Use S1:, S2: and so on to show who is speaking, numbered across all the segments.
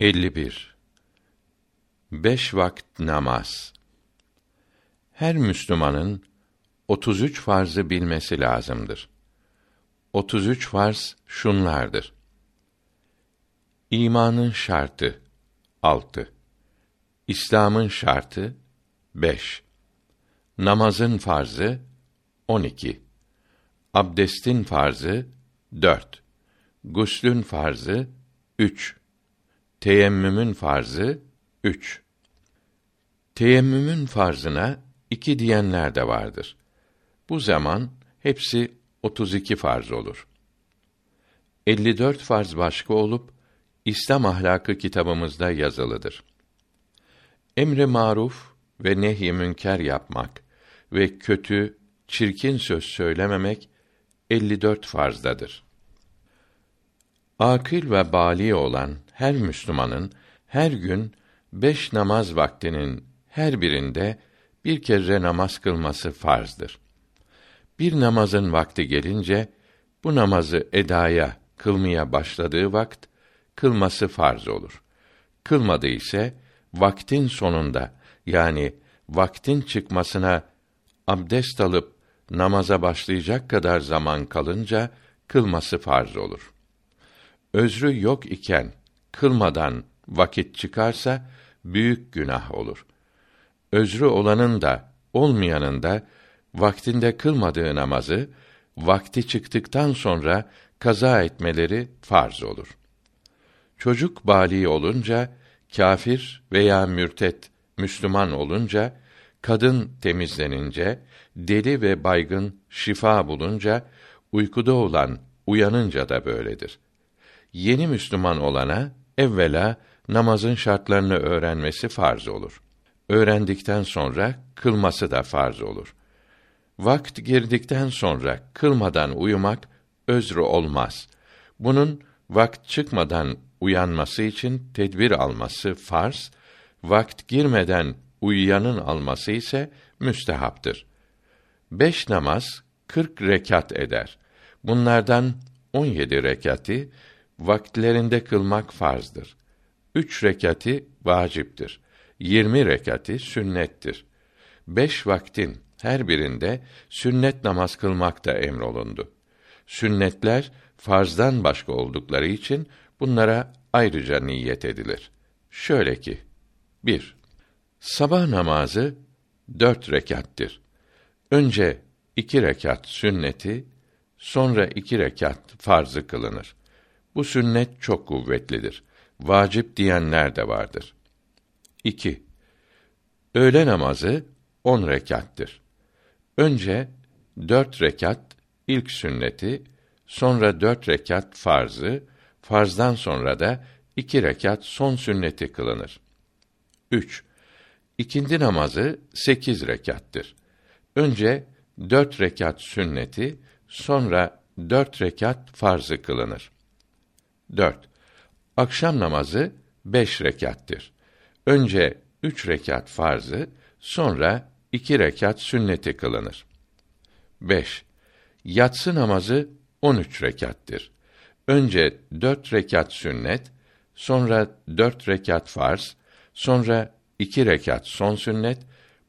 S1: 51 Beş vakit namaz. Her Müslümanın 33 farzı bilmesi lazımdır. 33 farz şunlardır. İmanın şartı 6. İslam'ın şartı 5. Namazın farzı 12. Abdestin farzı 4. Guslün farzı 3. Teyemmümün farzı 3. Teyemmümün farzına iki diyenler de vardır. Bu zaman hepsi 32 farz olur. 54 farz başka olup İslam ahlakı kitabımızda yazılıdır. Emri maruf ve nehy münker yapmak ve kötü, çirkin söz söylememek 54 farzdadır. Akil ve bali olan her Müslümanın her gün beş namaz vaktinin her birinde bir kere namaz kılması farzdır. Bir namazın vakti gelince bu namazı edaya, kılmaya başladığı vakt kılması farz olur. Kılmadı ise vaktin sonunda yani vaktin çıkmasına abdest alıp namaza başlayacak kadar zaman kalınca kılması farz olur. Özrü yok iken kılmadan vakit çıkarsa büyük günah olur. Özrü olanın da olmayanın da vaktinde kılmadığı namazı vakti çıktıktan sonra kaza etmeleri farz olur. Çocuk bali olunca kafir veya mürtet Müslüman olunca kadın temizlenince deli ve baygın şifa bulunca uykuda olan uyanınca da böyledir. Yeni Müslüman olana evvela namazın şartlarını öğrenmesi farz olur. Öğrendikten sonra kılması da farz olur. Vakt girdikten sonra kılmadan uyumak özrü olmaz. Bunun vakt çıkmadan uyanması için tedbir alması farz, vakt girmeden uyuyanın alması ise müstehaptır. Beş namaz kırk rekat eder. Bunlardan on yedi rekati vakitlerinde kılmak farzdır. Üç rekati vaciptir. Yirmi rekati sünnettir. Beş vaktin her birinde sünnet namaz kılmak da emrolundu. Sünnetler farzdan başka oldukları için bunlara ayrıca niyet edilir. Şöyle ki: 1. Sabah namazı dört rekattir. Önce iki rekat sünneti, sonra iki rekat farzı kılınır. Bu sünnet çok kuvvetlidir. Vacip diyenler de vardır. 2. Öğle namazı on rekattır. Önce dört rekat ilk sünneti, sonra dört rekat farzı, farzdan sonra da iki rekat son sünneti kılınır. 3. İkindi namazı sekiz rekattır. Önce dört rekat sünneti, sonra dört rekat farzı kılınır. 4. Akşam namazı beş rekattır. Önce üç rekat farzı, sonra iki rekat sünneti kılınır. 5. Yatsı namazı on üç rekattır. Önce dört rekat sünnet, sonra dört rekat farz, sonra iki rekat son sünnet,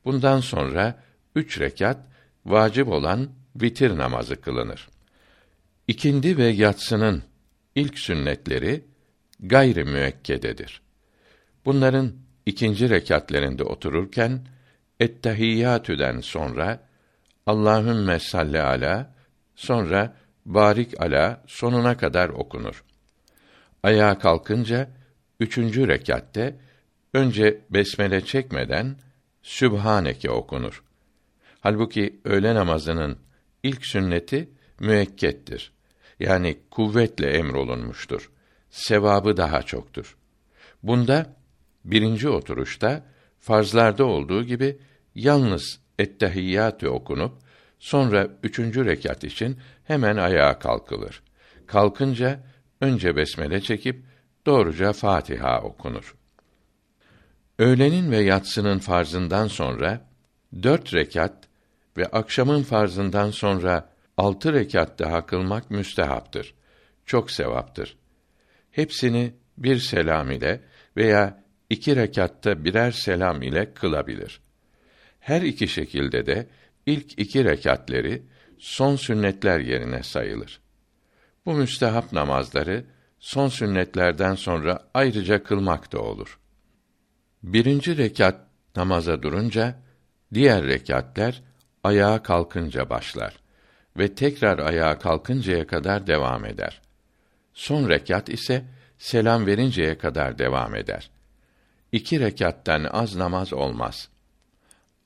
S1: bundan sonra üç rekat vacip olan vitir namazı kılınır. İkindi ve yatsının ilk sünnetleri gayri müekkededir. Bunların ikinci rekatlerinde otururken ettehiyyatüden sonra Allahümme salli ala sonra barik ala sonuna kadar okunur. Ayağa kalkınca üçüncü rekatte önce besmele çekmeden Sübhaneke okunur. Halbuki öğle namazının ilk sünneti müekkettir. Yani kuvvetle emrolunmuştur. Sevabı daha çoktur. Bunda birinci oturuşta farzlarda olduğu gibi yalnız ettehiyyatü okunup sonra üçüncü rekat için hemen ayağa kalkılır. Kalkınca önce besmele çekip doğruca Fatiha okunur. Öğlenin ve yatsının farzından sonra dört rekat ve akşamın farzından sonra altı rekat daha kılmak müstehaptır. Çok sevaptır. Hepsini bir selam ile veya iki rekatta birer selam ile kılabilir. Her iki şekilde de ilk iki rekatleri son sünnetler yerine sayılır. Bu müstehap namazları son sünnetlerden sonra ayrıca kılmak da olur. Birinci rekat namaza durunca, diğer rekatler ayağa kalkınca başlar ve tekrar ayağa kalkıncaya kadar devam eder. Son rekat ise selam verinceye kadar devam eder. İki rekattan az namaz olmaz.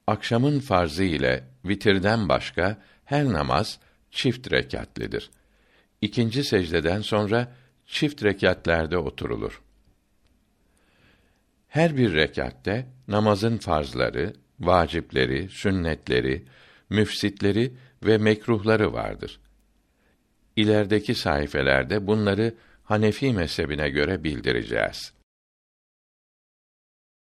S1: Akşamın farzı ile vitirden başka her namaz çift rekatlidir. İkinci secdeden sonra çift rekatlerde oturulur. Her bir rekatte namazın farzları, vacipleri, sünnetleri, müfsitleri ve mekruhları vardır. İlerideki sayfelerde bunları Hanefi mezhebine göre bildireceğiz.